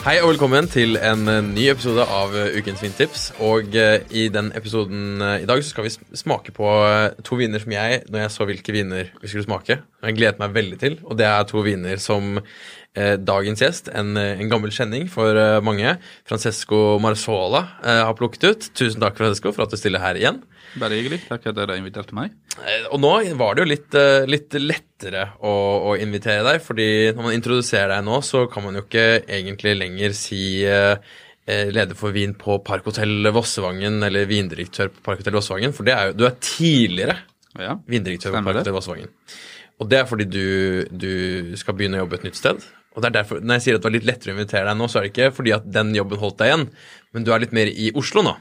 Hei og velkommen til en eh, ny episode av eh, Ukens vintips. Og eh, i den episoden i dag så skal vi smake på to viner som jeg, når jeg så hvilke viner vi skulle smake, jeg gledet meg veldig til. Og det er to viner som eh, dagens gjest, en, en gammel kjenning for mange, Francesco Marzola, eh, har plukket ut. Tusen takk, Francesco, for at du stiller her igjen. Bare hyggelig. Takk at dere inviterte meg. Eh, Og nå var det jo litt, eh, litt lettere å, å invitere deg, fordi når man introduserer deg nå, så kan man jo ikke egentlig lenger si eh, leder for vin på Parkhotell Vossevangen eller vindirektør på Parkhotell Vossevangen, for det er jo, du er tidligere Ja. vindirektør på Parkhotell Vossevangen. Og det er fordi du, du skal begynne å jobbe et nytt sted. Og det er derfor, Når jeg sier at det var litt lettere å invitere deg nå, så er det ikke fordi at den jobben holdt deg igjen, men du er litt mer i Oslo nå.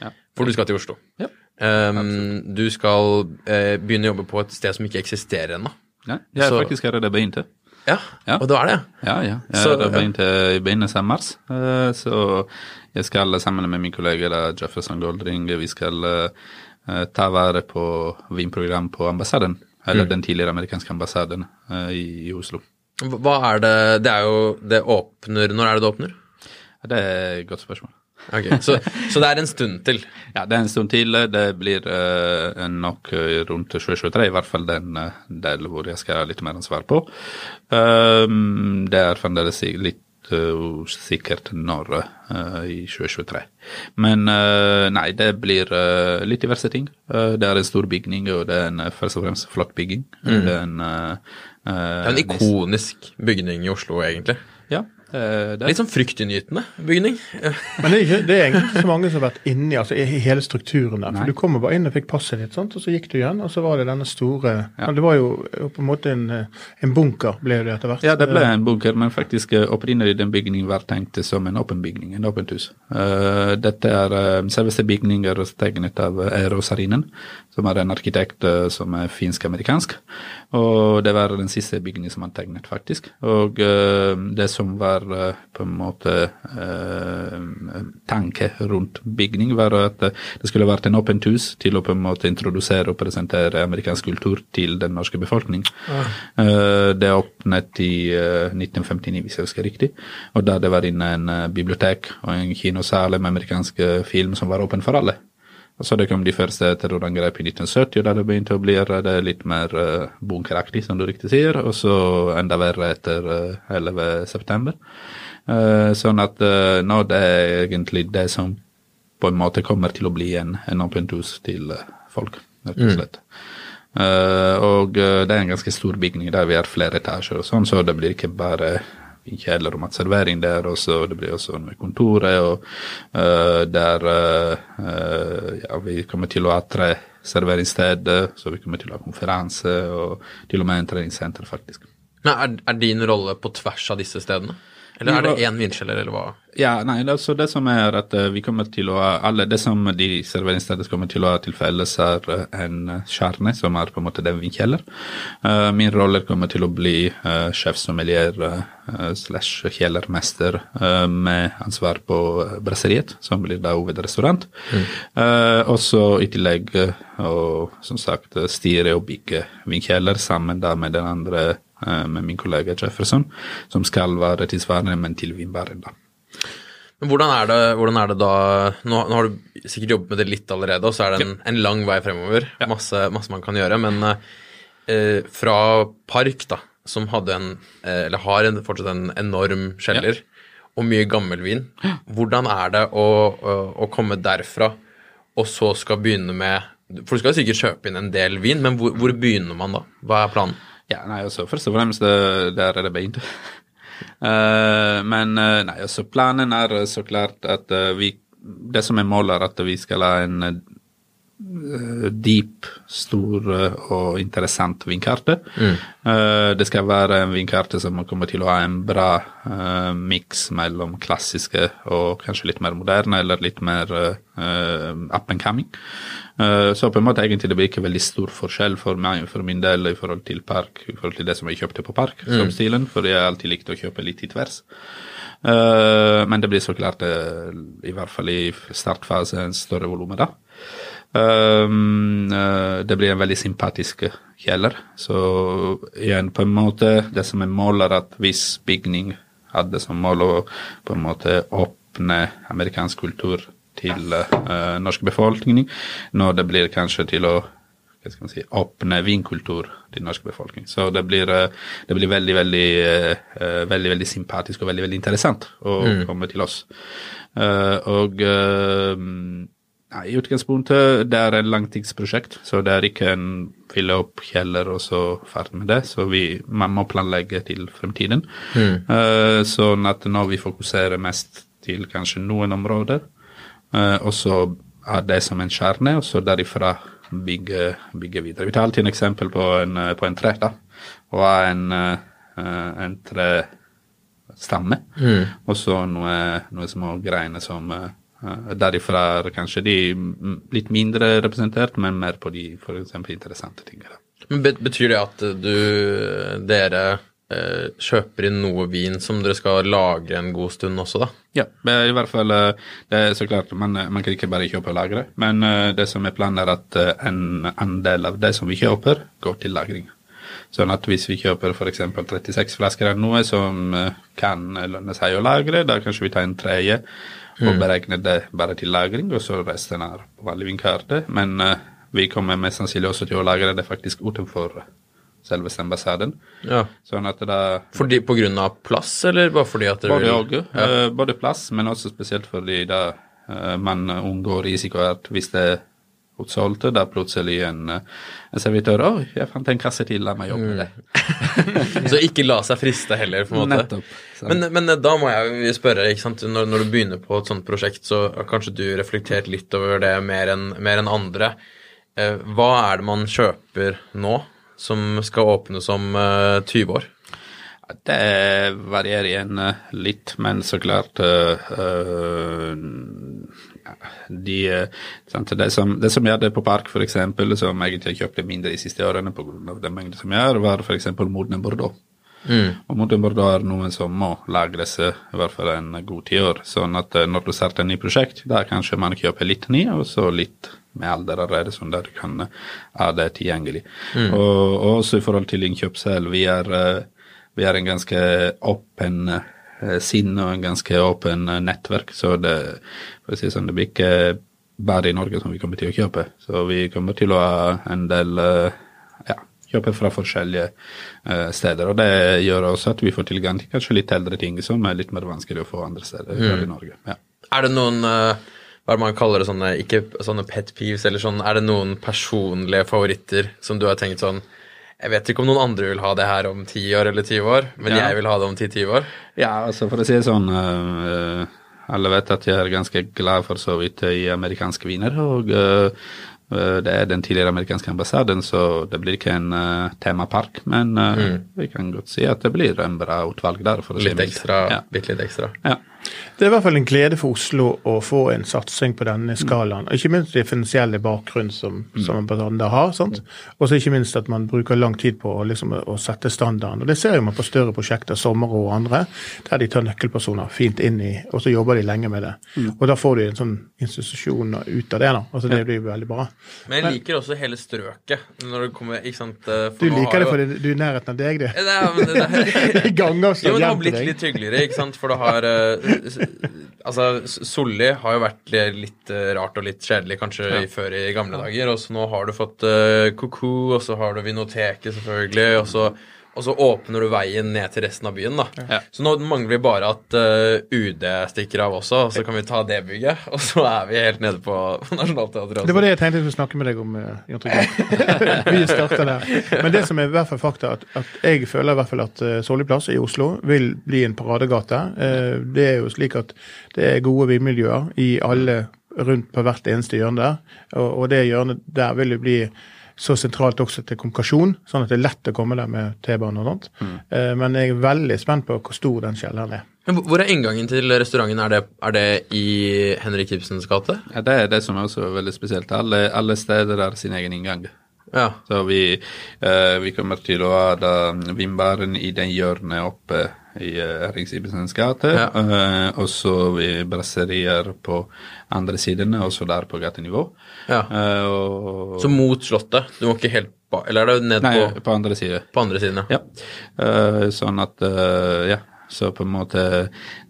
Ja. For du skal til Oslo. Ja. Um, du skal uh, begynne å jobbe på et sted som ikke eksisterer ennå. ja. Jeg er Så- faktisk allerede begynte. Ja, Ja. og det er det. Ja, ja. Jeg Så- har begynte i begynnelsen av mars. eh, Så jeg skal sammen med min kollega Jefferson Goldring vi skal eh, ta vare på vinprogram på ambassaden. Eller den tidligere amerikanske ambassaden i, i Oslo. Hva er det Det er jo Det åpner Når er det det åpner? Det er et godt spørsmål. Ok, Så, så det er en stund til. Ja, det er en stund til. Det blir uh, nok eh, rundt 2023, i hvert fall den uh, delen hvor jeg skal ha litt mer ansvar på. Um, det er fremdeles litt litt uh, usikkert når uh, i 2023. Men uh, nei, det blir litt diverse ting. Det er en stor bygning, og det er en først og fremst flott bygging. Det er en, Det er en ikonisk bygning i Oslo, egentlig. Uh, det Litt sånn fryktinngytende bygning. Men det er, ikke, det er egentlig ikke så mange som har vært inni altså, i hele strukturen der. Nei. For Du kommer bare inn og fikk passet ditt, sant? og så gikk du igjen. Og så var det denne store ja. Det var jo på en måte en, eh, en bunker, ble det etter hvert. Ja, det ble en bunker, men faktisk eh, opprinnelig den bygningen var tenkt som en åpen bygning, en åpent hus. Eh, dette er uh, selveste bygningen er tegnet av Rosarinen, som er en arkitekt eh, som er finsk-amerikansk. Og det var den siste bygningen som han tegnet, faktisk. Og eh, det som var eh, på en måte uh, tanke rundt bygning, var at eh, det skulle vært en åpent hus til å på en måte introdusere og presentere amerikansk kultur til den norske befolkning. Eh, det åpnet i eh, 1959, hvis jeg husker riktig, og da det var inne en eh, bibliotek og en kinosal med amerikansk eh, film som var åpen for alle. Og så det kom de første terrorangrepene i 1970, og da det begynte å bli det litt mer uh, bunkeraktig, som du riktig sier, og så enda verre etter uh, 11. september. Eh, sånn at uh, nå det er egentlig det som på en måte kommer til å bli en, en åpent hus til eh, folk, rett og slett. Eh, og eh, det er en ganske stor bygning der vi har flere etasjer og sånn, så det blir ikke bare kjeller og matservering der, og så det blir også med kontoret, og uh, der eh, ja, vi kommer til å ha tre serveringssteder, så vi kommer til å ha konferanse, og til og med en treningssenter, faktisk. Men er, er din rolle på tvers av disse stedene? Eller er det én vinkjeller, eller hva? Ja, nei, altså det som er at eh, vi kommer til å ha alle det som de serveringsstedene kommer til å ha til felles, er eh, en eh, kjerne, som er på en måte den vinkjeller. Eh, min rolle kommer til å bli sjefsommelier eh, slash kjellermester eh, med ansvar på brasseriet, som blir da hovedrestaurant. Eh, og så i tillegg, å som sagt, eh, styre og bygge vinkjeller sammen da med den andre eh, med min kollega Jefferson, som skal være tilsvarende, men til Vinbæren, da. Men hvordan er det, hvordan er det da nå, nå har du sikkert jobbet med det litt allerede, og så er det en, en lang vei fremover. Masse, masse man kan gjøre. Men eh, fra Park, da, som hadde en, eh, eller har en, fortsatt en enorm kjeller, og mye gammel vin, hvordan er det å, å, å komme derfra og så skal begynne med For du skal sikkert kjøpe inn en del vin, men hvor, hvor begynner man da? Hva er planen? Ja, nei, altså, Først og fremst, der er det beint. uh, men eh, nei, altså planen er så klart at eh, vi Det som er målet, er at vi skal ha en deep, stor eh, og interessant vindkarte. Mm. det skal være en vindkarte som kommer til å ha en bra uh, miks mellom klassiske og kanskje litt mer moderne, eller litt mer uh, up and coming. Uh, så på en måte egentlig det blir ikke veldig stor forskjell for meg for min del i forhold til Park, i forhold til det som jeg kjøpte på Park, som stilen, for jeg har alltid likt å kjøpe litt i tvers. Eh, men det blir så klart, eh, i hvert fall i startfase, en større volum da. Um, eh, det blir en veldig sympatisk kjeller. Så igjen, på en måte, det som er målet, er at hvis bygning hadde som mål å på en måte åpne amerikansk kultur til uh, norsk befolkning, når det blir kanskje til å hva skal man si, åpne vinkultur til norsk befolkning. Så det blir, eh, det blir veldig, veldig, veldig, veldig sympatisk og veldig, veldig interessant å komme til oss. Og nei, i utgangspunktet det er en langtidsprosjekt, så det er ikke en fylle opp kjeller og så ferdig med det. Så vi, man må planlegge til fremtiden. Eh, sånn at nå vi fokuserer mest til kanskje noen områder, uh, og så er det som en kjerne, og så derifra bygge, bygge videre. Vi tar alltid en eksempel på en, eh, på en tre, da. Og har en, uh, en trestamme, og så noe, noe små greiner som eh, Derifra er kanskje de litt mindre representert, men mer på de eksempel interessante tingene. Men Betyr det at du, dere eh, kjøper inn noe vin som dere skal lagre en god stund også, da? Ja, i hvert fall eh, det er så klart, man, man kan ikke bare kjøpe og lagre, men det som er planen er at en andel av det som vi kjøper, går til lagring. Sånn at hvis vi kjøper f.eks. 36 flasker av noe som kan lønne seg å lagre, da kanskje vi tar en tredje og beregner det bare til lagring, og så resten er på vanlig vindkarte. Men uh, vi kommer mest sannsynlig også til å lagre det faktisk utenfor selveste ambassaden. Ja. Sånn at da Fordi, på grunn av plass, eller bare fordi at dere både vil og. uh, både plass, men også spesielt fordi da uh, man unngår risiko at hvis det er solgte det plutselig en, eh, en servitør 'Å, jeg fant en kasse til, la meg jobbe med det. Så ikke la seg friste heller, på en måte. Nettopp. Men, men da må jeg spørre, ikke sant? Når, når du begynner på et sånt prosjekt, så har kanskje du reflektert litt over det mer enn mer enn andre. Eh, hva er det man kjøper nå, som skal åpnes om eh, 20 år? Det varierer igjen eh, litt, men så klart eh, eh, ja, de, eh, det, som, det som jeg hadde på Park, eksempel, som egentlig kjøpte mindre de siste årene pga. den mengden som har, var eksempel modne Bordeaux. Og modne Bordeaux er noe som må lagres eh, i hvert fall en god tiår. Sånn at eh, når du starter et nytt prosjekt, da kanskje man kjøper litt ny, og så litt med alder allerede, sånn der du kan ha det tilgjengelig. Og, og også i forhold til innkjøp selv, vi er, vi er en ganske åpen sinn og en ganske åpen eh, nettverk, så det, for å si sånn, det blir ikke bare i Norge som vi kommer til å kjøpe. Så vi kommer til å ha en del eh, ja, kjøpe fra forskjellige eh, steder. Og det gjør også at vi får tilgang til kanskje litt eldre ting som er litt mer vanskelig å få andre steder mm. i Norge. Ja. Er det noen eh, hva er det man kaller det sånne, ikke sånne pet peeves, eller sånn, er det noen personlige favoritter som du har tenkt sånn Jeg vet ikke om noen andre vil ha det her om 10 år eller 20 år, men Ja. jeg vil ha det om 10-20 år. Ja, altså for å si det sånn uh, Alle vet at jeg er ganske glad for så vidt i amerikanske viner. Og eh, det er den tidligere amerikanske ambassaden, så det blir ikke en uh, temapark. Men eh, vi kan godt si at det blir en bra utvalg der. Litt ekstra, Ja. litt ekstra. Ja. Det er i hvert fall en glede for Oslo å få en satsing på denne skalaen. Ikke minst den finansielle bakgrunnen som, som ambassaden har. sant? Og så ikke minst at man bruker lang tid på å, liksom, å sette standarden. Og Det ser man på større prosjekter, sommer og andre, der de tar nøkkelpersoner fint inn i, og så jobber de lenge med det. Og da får de en sånn institusjon ut av det. da. Altså Det blir veldig bra. Men jeg liker også hele strøket. Når det kommer, ikke sant? eh, for Du liker det fordi du er i nærheten av deg, du. Det er, men det det, det, det, det, men det har blitt litt hyggeligere, ikke sant? For det har eh, Altså, Solli har jo vært litt eh, rart og litt kjedelig kanskje ja. før i gamle dager. Og så nå har du fått uh, Koko, og så har du Vinoteket, selvfølgelig. Og så og så åpner du veien ned til resten av byen. da. Ja. Så nå mangler vi bare at uh, UD stikker av også, og så kan vi ta det bygget. Og så er vi helt nede på, på Nationaltheatret. Det var det jeg tenkte jeg skulle snakke med deg om, Uh, Vi starter der. Men det som er i hvert fall fakta, at, at jeg føler i hvert fall at uh, Solli plass i Oslo vil bli en paradegate. Uh, det er jo slik at det er gode vinmiljøer i alle rundt på hvert eneste hjørne der. Og, og det hjørnet der vil jo bli så sentralt også til kommunikasjon, sånn at det er lett å komme der med T-bane og sånt. Eh, men jeg er veldig spent på hvor stor den kjelleren er. Men hvor- hvor er inngangen til restauranten? Er det, er det i Henrik Ibsens gate? Ja, det er det som er også veldig spesielt. Alle, alle steder har sin egen inngang. Ja. Så vi, eh, vi kommer til å ha da vinbaren i den hjørnet oppe i Erik Henrik gate. Ja. eh, og så vi brasserier på andre sidene, også der på gatenivå. ja. Eh, og, Så mot Slottet? Du må ikke helt. Eller er det ned Nei, på, på andre side. på andre siden? Ja. Ja. Eh, sånn at eh, Ja. Så på en måte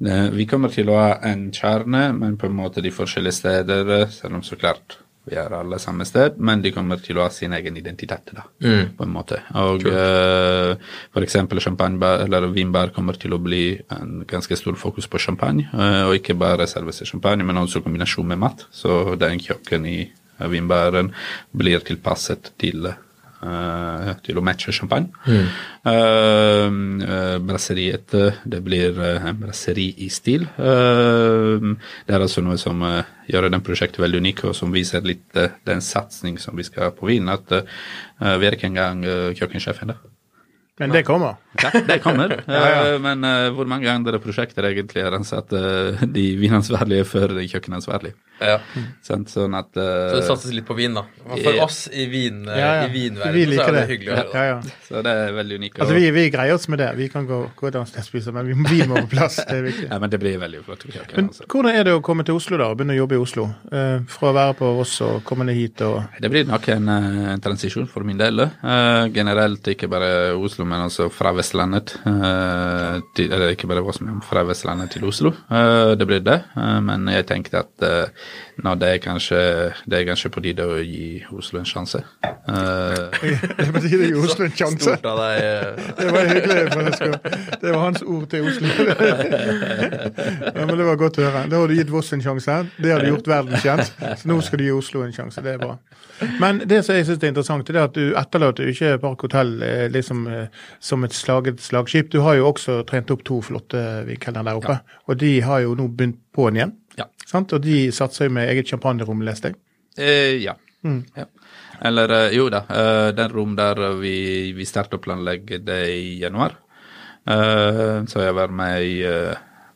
eh, Vi kommer til å ha en kjerne, men på en måte de forskjellige steder, eh, selv om så klart vi er alle samme sted, men de kommer til å ha sin egen identitet, da, Mm. på en måte. Og uh, for eksempel champagnebar, eller vinbar kommer til å bli en ganske stor fokus på champagne, uh, og ikke bare selveste champagne, men også kombinasjon med mat. Så den kjøkken i vinbæren vinbaren blir tilpasset til eh, til å matche champagne. Eh, Uh, brasseriet, eh, det blir eh, en brasseri i stil. Uh, det er altså noe som uh, gjør den prosjektet veldig unik, og som viser litt eh, den satsing som vi skal ha på vin. At eh, vi er ikke engang uh, kjøkkensjefen der. Men det kommer. Ja, det kommer. Ja, ja. Eh, Men eh, hvor mange andre prosjekter egentlig er ansatt eh, de vinansvarlige før de kjøkkenansvarlige? Ja. Sånn, Sånn at Så eh, det satses litt på vin, da. For Ja. oss i, vin, Ja, ja. i Vi vinverdenen så er det det. hyggelig å høre. Ja, ja. Så det er veldig unikt. Altså, vi, vi greier oss med det. Vi kan gå, gå et annet sted og spise, men vi, vi må på plass. Det er viktig. Ja, men det blir veldig flott. Men altså. hvordan er det å komme til Oslo da, og begynne å jobbe i Oslo? Uh, fra å være på Voss og komme ned hit og Det blir nok en, eh, en transisjon for min del. Uh, generelt ikke bare Oslo, men også fra Vestlandet. eh, til, eller ikke bare Voss, men fra Vestlandet til Oslo. Eh, det blir det. Eh, men jeg tenkte at eh, nå det er kanskje det er kanskje på tide å gi Oslo en sjanse. Uh, Det betyr det gi Oslo en sjanse. Eh, Det var hyggelig. Det var hans ord til Oslo. ja, men Det var godt å høre. Da har du gitt Voss en sjanse. Det har du gjort verden kjent. Så nå skal du gi Oslo en sjanse. Det er bra. Men det som jeg syns er interessant, det er at du etterlater ikke Park Hotell eh, liksom, som et slaget slagskip. Du har jo også trent opp to flotte vinkelner der oppe. Og de har jo nå begynt på'n igjen. Ja. Sant? Og de satser jo med eget champagnerom, leste jeg. Eh, ja. ja. Eller eh, jo da, eh, den rom der vi, vi starter å planlegge det i januar. Eh, så jeg var med i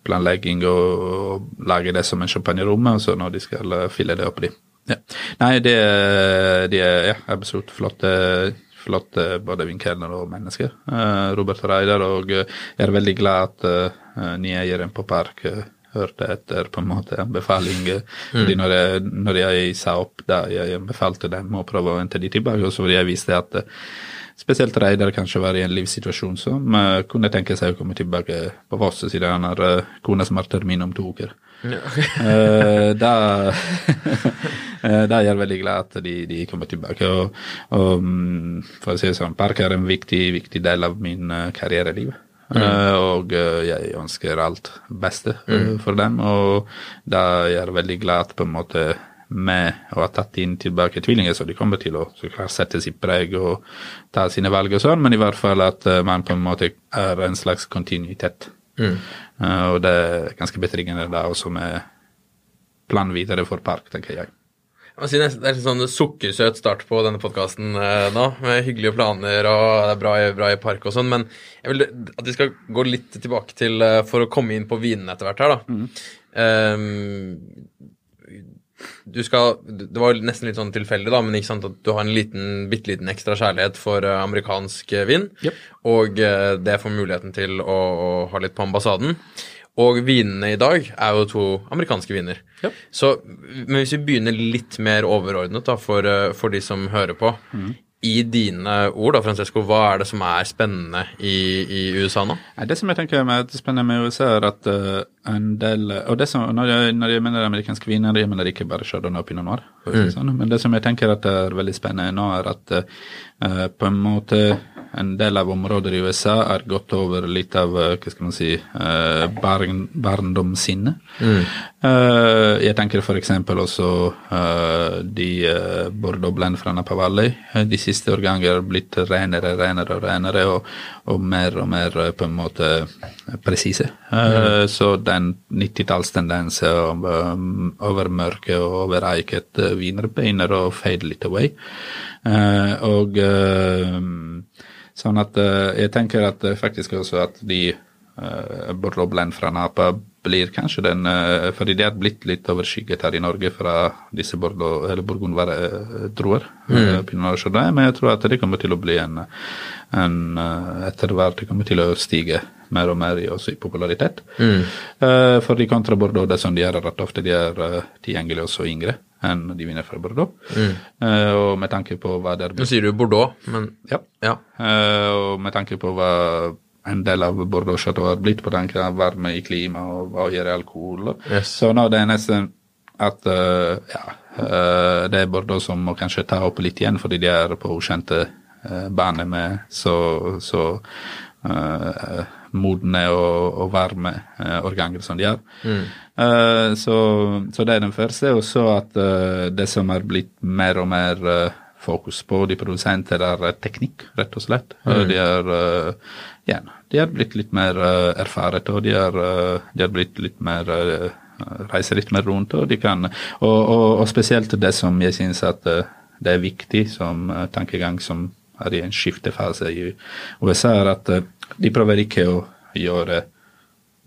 planlegging og, og lage det som en champagnerom, og så når de skal fylle det opp de. Ja. Nei, det, de er ja, absolutt flotte. Flotte både vinkelner og mennesker. Robert Reidar, og jeg er veldig glad at uh, nye eieren på Park hørte etter på en måte anbefalinger. Mm. Fordi når jeg, når jeg sa opp da jeg anbefalte dem å prøve å hente de tilbake, og så ville jeg vise at eh, spesielt Reidar kanskje var i en livssituasjon som uh, kunne tenke seg å komme tilbake på Voss, siden han har uh, kona som har termin om to uker. Eh, da, eh, da er jeg veldig glad at de, de kommer tilbake. Og, og mm, for å si det sånn, Park er en viktig, viktig del av min uh, karriereliv. Eh, og eh, jeg ønsker alt beste mm. for dem, og da er jeg veldig glad på en måte med å ha tatt inn tilbake tvillinger, så de kommer til å så klart sette sitt preg og ta sine valg og sånn, men i hvert fall at eh, man på en måte er en slags kontinuitet. Mm. og det er ganske betryggende da også med plan videre for Park, tenker jeg. Jeg må si nesten, Det er en sånn sukkersøt start på denne podkasten eh, nå, med hyggelige planer og det er bra, bra i park og sånn, men jeg vil at vi skal gå litt tilbake til eh, For å komme inn på vinene etter hvert her, da. Ehm, du skal Det var nesten litt sånn tilfeldig, da, men ikke sant at du har en liten, bitte liten ekstra kjærlighet for eh, amerikansk eh, vin, Yep. og det får muligheten til å, å ha litt på ambassaden. Og vinene i dag er jo to amerikanske viner. Ja. Så, men hvis vi begynner litt mer overordnet da, for, eh, for de som hører på. I dine ord, da, Francesco, hva er det som er spennende i, i USA nå? Det som jeg tenker er spennende med USA, er at eh, en del Og det som, når, jeg, når jeg mener amerikanske viner, jeg mener ikke bare Chardonnay og Pinot Noir. det Sånn. Men det som jeg tenker at er veldig spennende nå, er at uh, på en måte en del av områder i USA er gått over litt av eh, hva skal man si, eh, barn, Mm. Eh, jeg tenker f.eks. også eh, de eh, Bordeaux Blend fra Napa Valley. Eh, De siste årganger er blitt renere, renere og renere, og, og mer og mer eh, på en måte presise. Eh, Så den 90-tallstendensen um, over mørke og over eiket viner begynner å fade litt away. Og sånn at eh, jeg tenker at eh, faktisk også at de uh, Bordeaux fra Napa blir kanskje den eh, Fordi det er blitt litt overskygget her i Norge fra disse Bourgogne-druer. Mm. Men jeg tror at det kommer til å bli en, en eh, Etter hvert det kommer til å stige mer og mer i, også i popularitet. Eh, fordi kontra Bordeaux, det som de er rett ofte, de er uh, tilgjengelige også yngre enn de vinner fra Bordeaux. Eh, og med tanke på hva det er Nå sier du Bordeaux, men ja. ja. Uh, og med tanke på hva en del av Bordeaux Chateau har blitt på tanke av varme i klima og hva gjør alkohol. Yes. Så nå det er nesten at uh, ja, uh, det er Bordeaux som må kanskje ta opp litt igjen, fordi de er på ukjente uh, baner med så, så modne og, og varme uh, årganger som de er. Uh, så, så det er den første. Og så at uh, det som er blitt mer og mer eh, fokus på de produsenter, er eh, teknikk, rett og slett. Eh, De er eh, ja, de er blitt litt mer erfaret, og de er, eh, de er blitt litt mer Reiser litt mer rundt, og de kan Og, og, og spesielt det som jeg syns at eh, det er viktig som eh, tankegang som er i en skiftefase i USA, er at eh, de prøver ikke å gjøre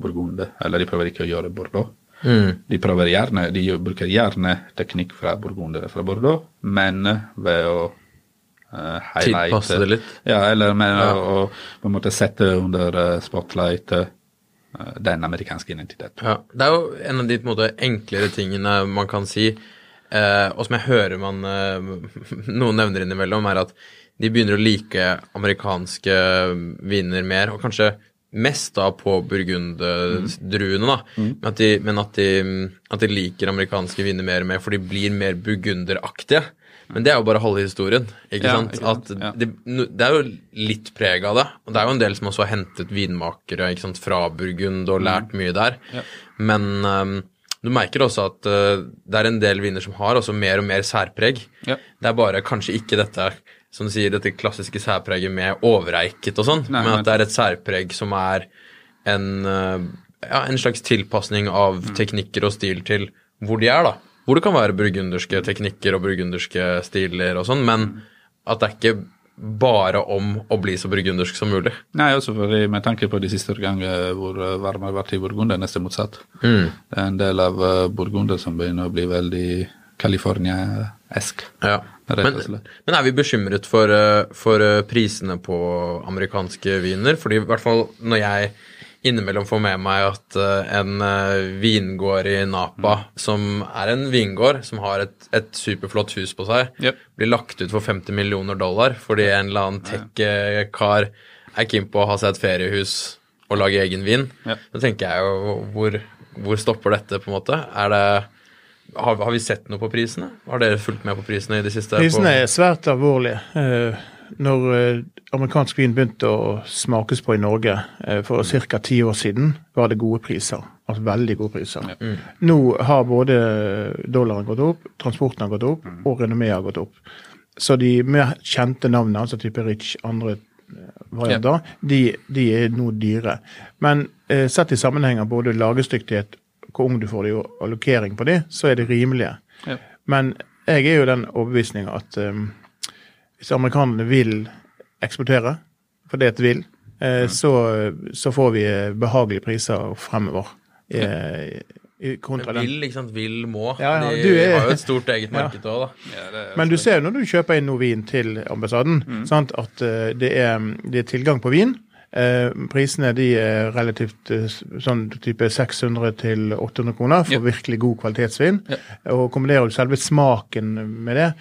Burgunde, eller de prøver ikke å gjøre Bordeaux. De prøver gjerne, de bruker gjerne teknikk fra Burgunde eller fra Bordeaux, men ved å uh, highlighte Tilpasse det litt. Ja, eller med Ja. å, på en måte sette under eh, spotlight uh, den amerikanske identiteten. Ja, Det er jo en av de på en måte, enklere tingene man kan si, uh, og som jeg hører man eh, noen nevner innimellom, er at de begynner å like amerikanske viner mer, og kanskje mest da på burgunddruene, da. Men, at de, men at, de, at de liker amerikanske viner mer og mer, for de blir mer burgunderaktige. Men det er jo bare halve historien. ikke Ja, sant? ikke sant? Ja. det, det er jo litt preg av det. Og det er jo en del som også har hentet vinmakere ikke sant, fra Burgund og lært mye der. Men um, du merker også at uh, det er en del viner som har også mer og mer særpreg. Ja. Det er bare kanskje ikke dette som du sier, dette klassiske særpreget med overeiket og sånn, men at det er et særpreg som er en, eh, ja, en slags tilpasning av Mm. teknikker og stil til hvor de er, da. Hvor det kan være burgunderske teknikker og burgunderske stiler og sånn, men Mm. at det er ikke bare om å bli så burgundersk som mulig. Nei, også fordi med tanke på de siste årgangene hvor eh, varme har vært i Burgund, er nesten motsatt. Mm. Det er en del av uh, Burgunder som begynner å bli veldig California-esk. Ja. Men, men er vi bekymret for, eh, for eh, prisene på amerikanske viner? Fordi i hvert fall når jeg innimellom får med meg at eh, en vingård i Napa, Mm. som er en vingård som har et, et superflott hus på seg, Yep. blir lagt ut for 50 millioner dollar fordi en eller annen tech-kar er keen på å ha seg et feriehus og lage egen vin. Yep. Da tenker jeg jo hvor, hvor stopper dette, på en måte? Er det har, har vi sett noe på prisene? Har dere fulgt med på prisene i det siste? Prisene er svært alvorlige. Eh, Når eh, amerikansk vin begynte å smakes på i Norge eh, for ca. ti år siden, var det gode priser. Altså veldig gode priser. Nå har både dollaren gått opp, transporten har gått opp, og renommeet har gått opp. Så de mer kjente navnene, altså type Rich, andre varianter, de, de er nå dyre. Men sett i sammenheng av både lagerstyktighet, hvor ung du får de, og allokering på de, så er de rimelige. Ja. Men jeg er jo den overbevisning at um, hvis amerikanerne vil eksportere, for det er et vil, eh, så, så får vi eh, behagelige priser fremover. I, i, kontra den. Vil, ikke sant? Vil, må. Ja, ja, de er- har jo et stort eget marked òg, da. Men du ser jo når du kjøper inn noe vin til ambassaden, sant, at eh, det, er, det er tilgang på vin. Eh, prisene de er relativt eh, sånn type 600 til 800 kroner for Ja. virkelig god kvalitetsvin. Ja. Og kombinerer du selve smaken med det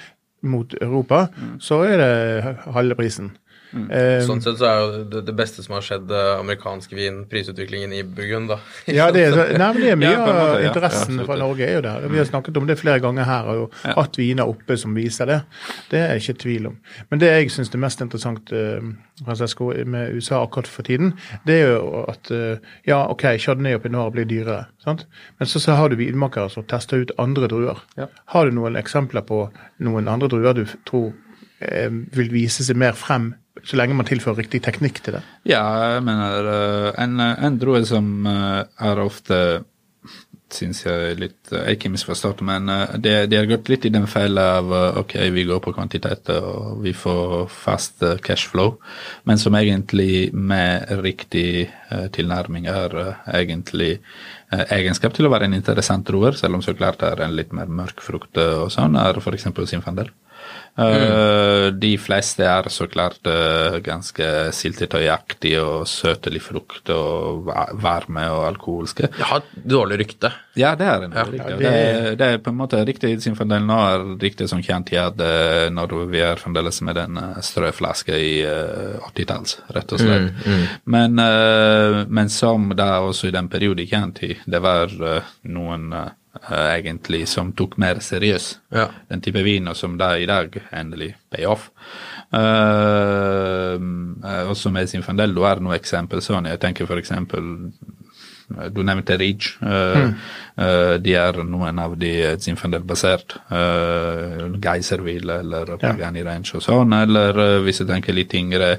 mot Europa, så er det halve prisen. Eh, Sånn sett så er jo det, det beste som har skjedd eh, amerikansk vin, prisutviklingen i Burgund, da. Ja, det er, nei, men det er mye av ja. interessen Ja, absolutt. fra Norge er jo der. Vi har snakket om det flere ganger her, og hatt viner oppe som viser det. Det er jeg ikke tvil om. Men det jeg syns er mest interessant eh, Francesco, med USA akkurat for tiden, det er jo at eh, ja, OK, Chardonnay og Pinot blir dyrere, sant? men så, så har du vinmakere som tester ut andre druer. Ja. Har du noen eksempler på noen andre druer du tror eh, vil vise seg mer frem, så lenge man tilfører riktig teknikk til det? Ja, jeg mener eh, en, en drue som eh, er ofte syns jeg er litt eh, Ikke misforstått, men eh, det, det har gått litt i den fella av eh, ok, vi går på kvantitet og vi får fast eh, cashflow, men som egentlig med riktig eh, tilnærming er eh, egentlig eh, egenskap til å være en interessant druer, selv om så klart det er en litt mer mørk frukt eh, og sånn, er f.eks. Sinfandel. Eh, De fleste er så klart eh, ganske syltetøyaktige og søtelig frukt og varme og alkoholske. Jeg har dårlig rykte. Ja, det er en Ja. riktig. Ja, det, det- det er på en måte riktig Sinfandel nå er riktig som kjent i at eh, når vi er fremdeles med den strøflaska i eh, 80-talls, rett og slett. Men, mm. men som da også i den perioden kjent i, det var noen egentlig som tok mer seriøst Ja. den type viner som da i dag endelig pay off. Uh, også med Sinfandello er noe eksempel sånn. Jeg tenker eksempel eh, Du nevnte Ridge. Uh, uh, de er noen av de Zinfandel-basert. Uh, Geiserville eller Pagani Ranch og sånn. Eller uh, hvis jeg tenker litt yngre,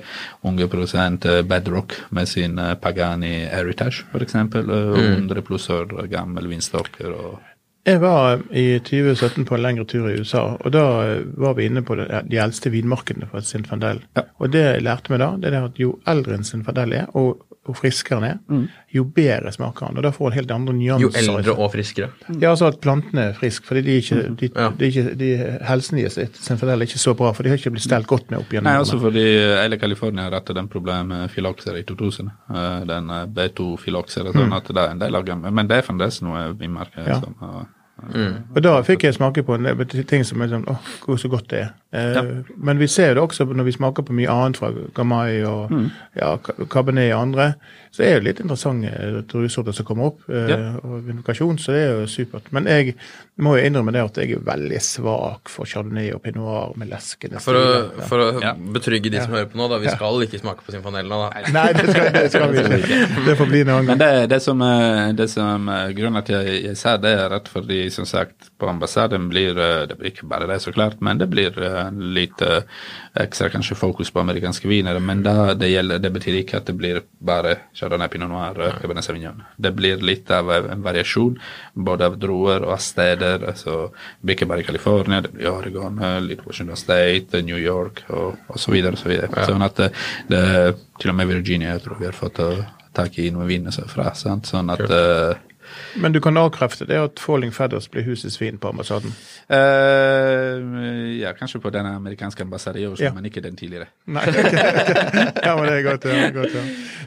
unge prosent, uh, Bedrock med sin uh, Pagani Heritage, for eksempel. mm. 100 pluss år gammel vinstokker. og Jeg var i 2017 på en lengre tur i USA, og da eh, var vi inne på det, de eldste vinmarkedene for Sinfandel. Ja. Og det jeg lærte meg da, det er at jo eldre en Sinfandel er, og, og friskere den er, jo bedre smaker den. Og da får den helt andre nyanser. Jo eldre og friskere. Ja, altså at plantene er friske, fordi de ikke, de, Ja. de ikke, de, helsen deres Sinfandel er ikke så bra, for de har ikke blitt stelt godt med opp gjennom Nei, altså også fordi Eile California har hatt den problemet med filakser i 2000. eh, Den eh, B2-filokser, sånn at det er en del av dem. Men det er fremdeles noe vi merker. Ja. Som, har- Og da fikk jeg smake på en ting som er sånn åh, hvor så godt det er. Eh, Men vi ser det også når vi smaker på mye annet fra Gamay og ja, Cabernet og andre. Så er det litt interessante druesorter som kommer opp, eh, Ja. og vindikasjon, så det er jo supert. Men jeg må jo innrømme det at jeg er veldig svak for chardonnay og pinot noir med leskende For å, for å Ja. betrygge de som hører på nå, da. Vi skal ikke smake på Sinfanel nå, da. Nei, det skal, det skal vi ikke. Det får bli en annen Men det, det som, er- det som er grunnen til at jeg, jeg sa det, er rett fordi som sagt på ambassaden blir eh, det blir ikke bare det, så klart, men det blir eh, litt eh, ekstra kanskje fokus på amerikanske viner. Men da det gjelder, det betyr ikke at det blir bare Chardonnay Pinot Noir eh, Cabernet Sauvignon. Det blir litt av en variasjon, både av druer og av steder. Det blir ikke bare California, det blir Oregon, eh, litt Washington State, eh, New York og, og så videre. Og så videre. Sånn at det, det, til og med Virginia jeg tror vi har fått eh, tak i noen viner fra. Sant? Sånn at eh, Men du kan avkrefte det at Falling Feathers blir husets svin på ambassaden. Uh, Ja, kanskje på den amerikanske ambassaden i Oslo, Ja. men ikke den tidligere. Nei, ja, men det er godt. Ja, godt ja.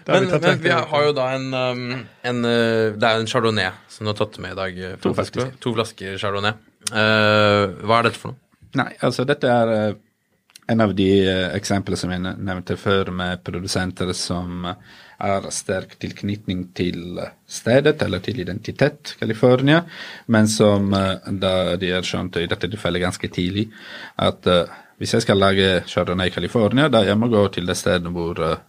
Men, vi men vi har, jo da en, um, en uh, Det er en chardonnay som du har tatt med i dag. uh, To flasker. To flasker chardonnay. Uh, hva er dette for noe? Nei, altså dette er eh, en av de eh, eksemplene som jeg nevnte før, med produsenter som har sterk tilknytning til stedet eller til identitet, California, men som eh, da de har skjønt i dette tilfellet ganske tidlig at eh, hvis jeg skal lage chardonnay i California, da jeg må gå til det stedet hvor eh,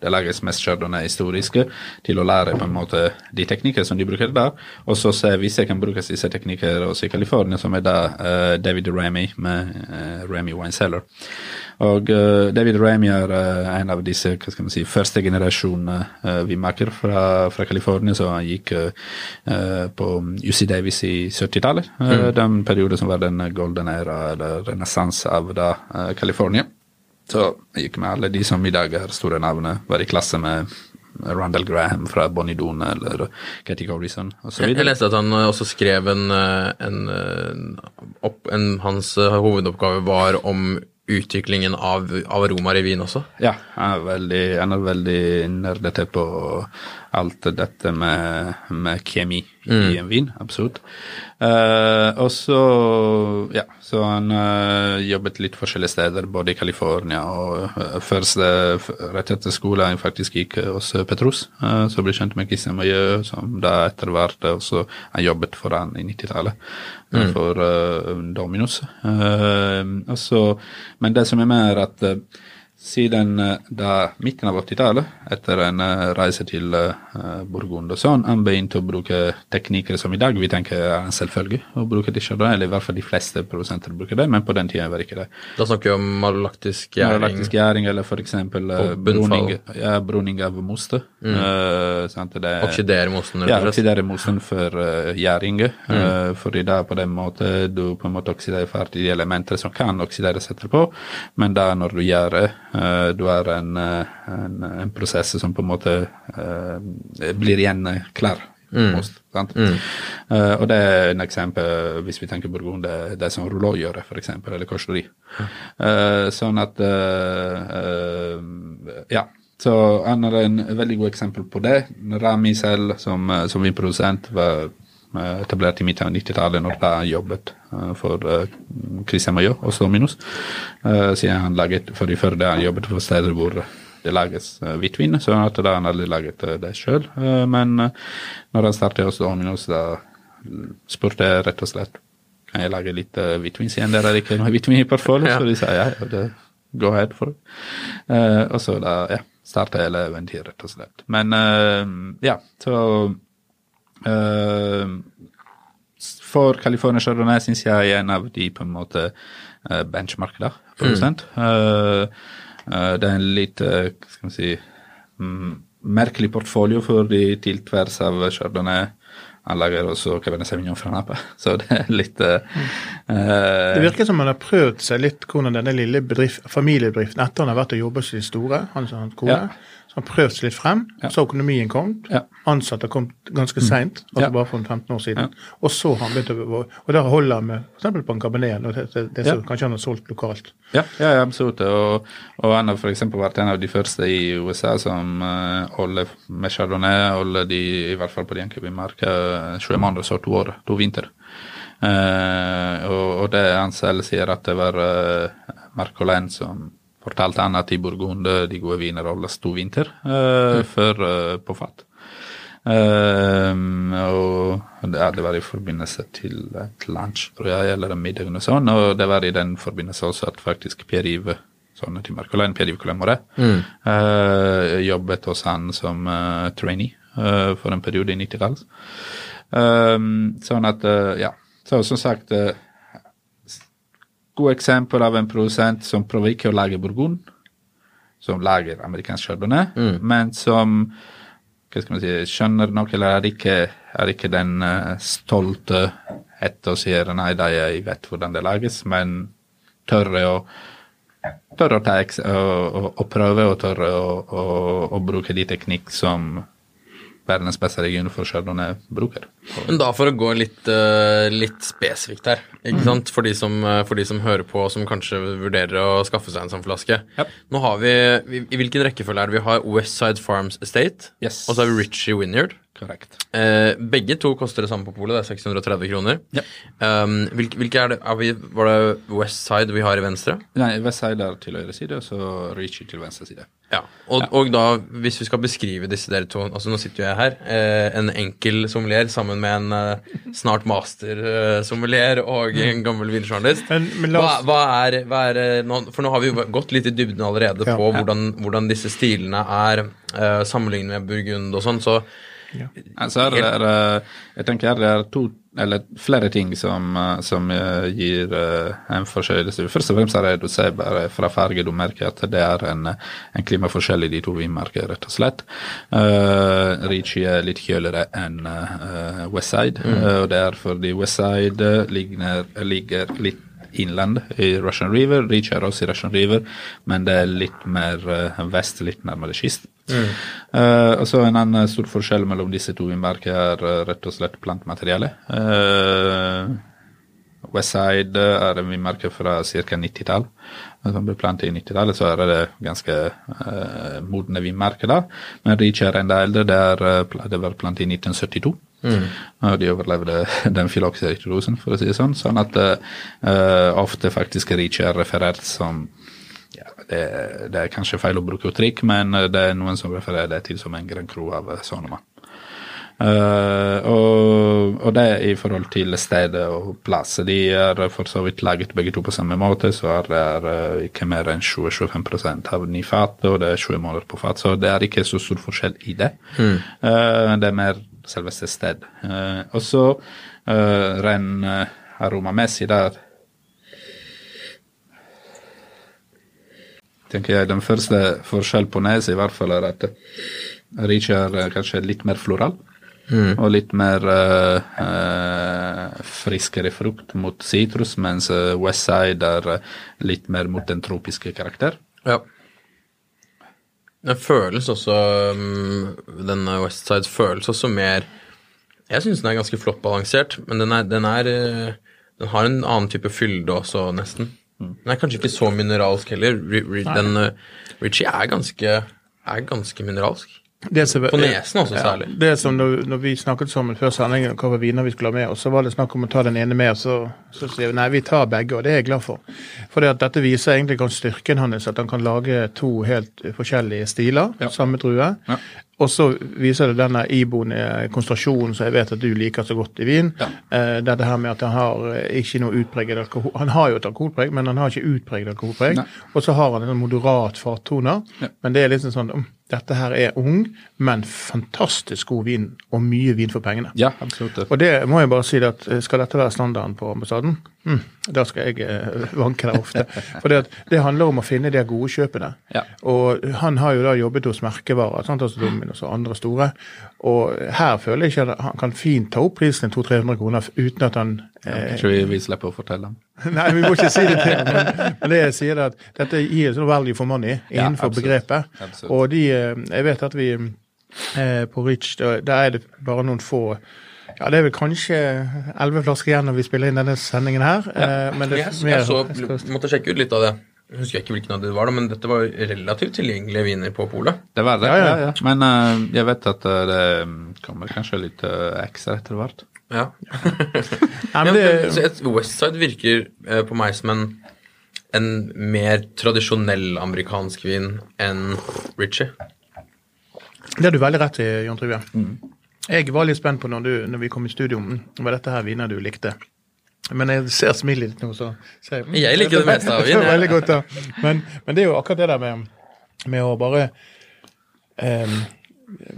det lages mest chardonnay historiske, til å lære på en måte de teknikker som de bruker der, og så se hvis jeg kan bruke disse teknikker også i California, som er da uh, David Remy med uh, Remy Wine Cellar. Og uh, David Remy er eh, en av disse hva skal man si, første generasjonene uh, vinmaker fra, fra California, så han gikk eh, eh, på UC Davis i 70-tallet, Mm. den perioden som var den golden era, eller renessanse av da eh, California. Så jeg gikk med alle de som i dag har store navn, var i klasse med Randall Graham fra Bonnie Doon eller Katie Corrison osv. Jeg, leste at han uh, også skrev en, uh, en, uh, opp, en Hans hovedoppgave var om utviklingen av, av Romar i Wien også. Ja, han er veldig, han er veldig nerdete på alt dette med, med kjemi i en vin. Absolutt. Uh, og så ja, så han uh, jobbet litt forskjellige steder, både i California og uh, først eh, f- rett etter skolen han faktisk gikk hos Petrus. som så ble kjent med Christian Mailleux, som da etter hvert også han jobbet for han i 90-tallet, mm. for Dominos. Eh, og så- men det som er med, er at siden eh, da midten av 80-tallet, etter en eh, reise til eh, Burgund og sånn, han begynte å bruke teknikker som i dag vi tenker er en selvfølge å bruke til chardonnay, eller i hvert fall de fleste produsenter bruker det, men på den tida var det ikke det. Da snakker vi om malolaktisk gjæring. Malolaktisk gjæring, eller bunnfall. bruning, ja, bruning av moste. Eh, sant, det, Oksidere mosten. ja, oksidere mosten for uh, gjæring. mm. uh, for i dag på den måten du på en måte oksiderer ferdig de elementer som kan oksideres etterpå, men da når du gjør det, du har en, eh, en, en prosess som på en måte eh, blir igjen klær klar. Most, sant? Uh, og det er en eksempel, hvis vi tenker Burgund, det, det som Rouleau gjør, eksempel, eller Mm. Uh, sånn at uh, eh, Ja. Så han er en veldig god eksempel på det. Rami selv, som, som vi produsent, var eh, etablert i midten av 90-tallet, når jeg han jobbet eh, for eh, Christian Maillot og. Uh, siden han laget, for i Førde han jobbet for steder hvor det lages hvitvin, så at da han aldri laget eh, det sjøl. men eh, når han startet hos Dominos, da spurte jeg rett og slett kan jeg lage litt hvitvin, siden dere ikke noe hvitvin i portfolio. Så de sa ja, det, go ahead for. Eh, og så da, ja, starta hele eventyret, rett og slett. Men eh, ja, så eh, For California Chardonnay syns jeg er en av de på en måte uh, benchmark da, Mm. Eh, eh, det er en litt, eh, skal vi si, mm, merkelig portfolio for de til tvers av Chardonnay. Han lager også Cabernet Sauvignon fra Napa, så det er litt uh, eh, Det virker som han har prøvd seg litt hvordan denne lille bedrift, familiebedriften etter han har vært og jobbet hos de store, han som hans kone, Ja. Så han har prøvd seg litt frem, Ja. så økonomien kom, Ja. ansatte har kommet ganske seint, altså Ja. bare for 15 år siden, og så har han begynt å Og da holder han med f.eks. på en kabinel, og det, det, det som kanskje han har solgt lokalt. Ja, absolutt. Og, og han har f.eks. vært en av de første i USA som uh, holder med chardonnay, holder de, i hvert fall på de enkelte vinmarker, sju måneder så to år, to vinter. Uh, og, og det han selv sier at det var uh, Marcolin som fortalte han at i Burgunde de gode viner holdes to vinter uh, før uh, på fat. Um, og det, det var i forbindelse til et lunsj, tror jeg, eller en middag og sånn, og det var i den forbindelse også at faktisk Per Ive sånn til Marcolin, Pierre-Yves mm. uh, jobbet hos han som trainee for en periode i 90-tallet. Um, sånn at, ja. Så som sagt, uh, god eksempel av en produsent som prøver ikke å lage Burgund, som lager amerikansk chardonnay, men som hva skal man si, skjønner nok, eller er ikke, er ikke den uh, stolte etter og sier nei da, jeg vet hvordan det lages, men tørre å tørre å ta og, og, og prøve og tørre å, å, å bruke de teknikk som verdens beste region for chardonnay bruker. Men da for å gå litt, eh, litt spesifikt her, ikke sant? For de, som, eh, for de som hører på, og som kanskje vurderer å skaffe seg en sånn flaske. Yep. Nå har vi, I hvilken rekkefølge er det vi har Westside Farms Estate, Yes. og så har vi Ritchie Wynyard. Korrekt. Eh, begge to koster det samme på polet, det er 630 kroner. Ja. Um, hvilke, hvilke er det, er vi, Var det Westside vi har i venstre? Nei, Westside er til høyre side, og så Ritchie til venstre side. Ja, og, og da, hvis vi skal beskrive disse dere to Altså, nå sitter jo jeg her, eh, en enkel sommelier sammen med en eh, snart master-sommelier og en gammel vinjournalist. Hva, hva er, hva er eh, nå, For nå har vi jo gått litt i dybden allerede Ja. på hvordan, hvordan disse stilene er eh, sammenlignet med Burgund og sånn, så Altså er det, er, jeg tenker det er to, eller flere ting som, eh, som eh, gir eh, en forskjell. Først og fremst er det du ser bare fra farge, du merker at det er en, en klimaforskjell i de to vinmarkene, rett og slett. Uh, Ritchie er litt kjøligere enn uh, Westside, eh, og det er fordi Westside ligger, ligger litt innland i Russian River. De er også i Russian River, men det er litt mer eh, vest, litt nærmere kyst. Eh, og så En annen stor forskjell mellom disse to vindmarkene er eh, rett og slett plantmateriale. Uh, Westside er en vinmerke fra ca. 90-tall. Som ble plantet i 90-tallet, så er det ganske uh, modne vinmerker der. Men Reach er enda eldre. Det, er, uh, det var plantet i 1972. Mm. Og de overlevde den filoxeriktodosen, for å si det sånn. Sånn at uh, ofte faktisk Rich er referert som ja, det, det, er kanskje feil å bruke uttrykk, men det er noen som refererer det til som en grønn kro av Sonoma. Uh, og, og, det i forhold til stedet og plass. De er for så vidt laget begge to på samme måte, så det er, uh, ikke mer enn 20-25 av nyfat, og det er 20 måneder på fat. Så det er ikke så stor forskjell i det. Mm. Uh, det er mer selveste sted. og så ren aromamessig der tenker jeg Den første forskjell på nese i hvert fall er at Riche er kanskje litt mer floral. Mm. Og litt mer uh, uh, friskere frukt mot sitrus, mens west Westside er litt mer mot den tropiske karakter. Ja. Den føles også den Denne Westside føles også mer Jeg syns den er ganske flott balansert, men den, er, den, er, den har en annen type fylde også, nesten. Mm. Den er kanskje ikke så mineralsk heller. Den, Richie er ganske, er ganske mineralsk. Som, på nesen også, særlig. Ja, det som når, når, vi snakket sammen før sendingen om hva viner vi skulle ha med oss, så var det snakk om å ta den ene med, og så, så sier vi nei, vi tar begge, og det er jeg glad for. For dette viser egentlig kan styrken hans, at han kan lage to helt forskjellige stiler, ja. samme drue. Ja. Og så viser det denne iboende konsentrasjonen som jeg vet at du liker så godt i vin. Ja. Eh, dette her med at han har eh, ikke noe utpreget alkohol Han har jo et alkoholpreg, men han har ikke utpreget alkoholpreg. Og så har han en moderat fattoner, men det er liksom sånn dette her er ung, men fantastisk god vin, og mye vin for pengene. Ja, absolutt. Og det må jeg bare si at eh, skal dette være standarden på ambassaden, mm, da skal jeg eh, vanke der ofte. For det, det, handler om å finne de gode kjøpene. Ja. Og han har jo da jobbet hos merkevarer, sant? altså Dominos og andre store. Og her føler jeg ikke at han kan fint ta opp prisen til 200-300 kroner uten at han eh, Kanskje vi, vi slipper å fortelle ham? Nei, vi må ikke si det til ham. Men, men, det jeg sier er at dette gir sånn value for money innenfor ja, begrepet. Absolutt. Og de, eh, jeg vet at vi eh, på Rich, der er det bare noen få ja, Det er vel kanskje elleve flasker igjen når vi spiller inn denne sendingen her. Ja. Eh, men det, jeg, jeg så, måtte sjekke ut litt av det. Jeg husker ikke hvilken av det var, men dette var relativt tilgjengelige viner på polet. Det var det, ja, ja. ja. Men uh, jeg vet at uh, det kommer kanskje litt uh, ekstra etter hvert. Ja. ja det... Westside virker uh, på meg som en, en mer tradisjonell amerikansk vin enn Ritchie. Det har du veldig rett i, Jon Trygve. Mm. Jeg var litt spent på når, du, når vi kom i studio, var dette her viner du likte. Men jeg ser smilet ditt nå, så jeg, jeg liker det meste av vin. Veldig godt, ja. men, men, det er jo akkurat det der med, med å bare um,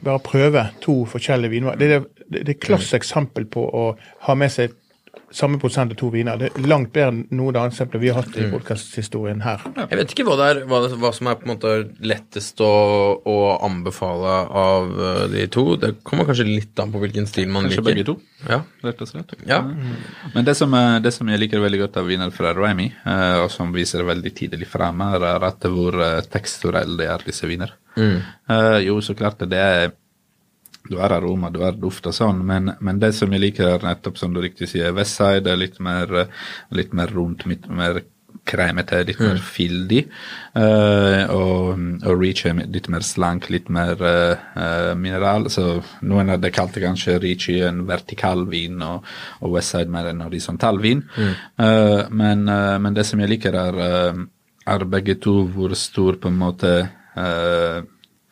bare prøve to forskjellige vinvarer. Det er, det, det er klassisk eksempel på å ha med seg samme prosent av to viner. Det er langt bedre enn noen annet eksempler vi har hatt i mm. podkasthistorien her. Jeg vet ikke hva, det er, hva, hva, som er på en måte lettest å, å, anbefale av eh, de to. Det kommer kanskje litt an på hvilken stil man kanskje liker. Kanskje begge to, ja. rett og slett. Ja. Mm. Men det som, det som, jeg liker veldig godt av viner fra Remy, eh, og som viser veldig tidlig frem, er at hvor eh, teksturelle de er, disse viner. Mm. Jo, så klart det er du har aroma, du har duft og sånn, men, men, det som jeg liker, er nettopp som du riktig sier, Westside er litt mer, litt mer rundt, litt mer kremete, litt mer mm. fyldig. Uh, og, og, Reach er litt mer slank, litt mer uh, mineral. Så noen av det kalte kanskje Reach en vertikal vin, og, og Westside mer en horisontal vin. Mm. Uh, men, men, det som jeg liker, er, er begge to hvor stor på en måte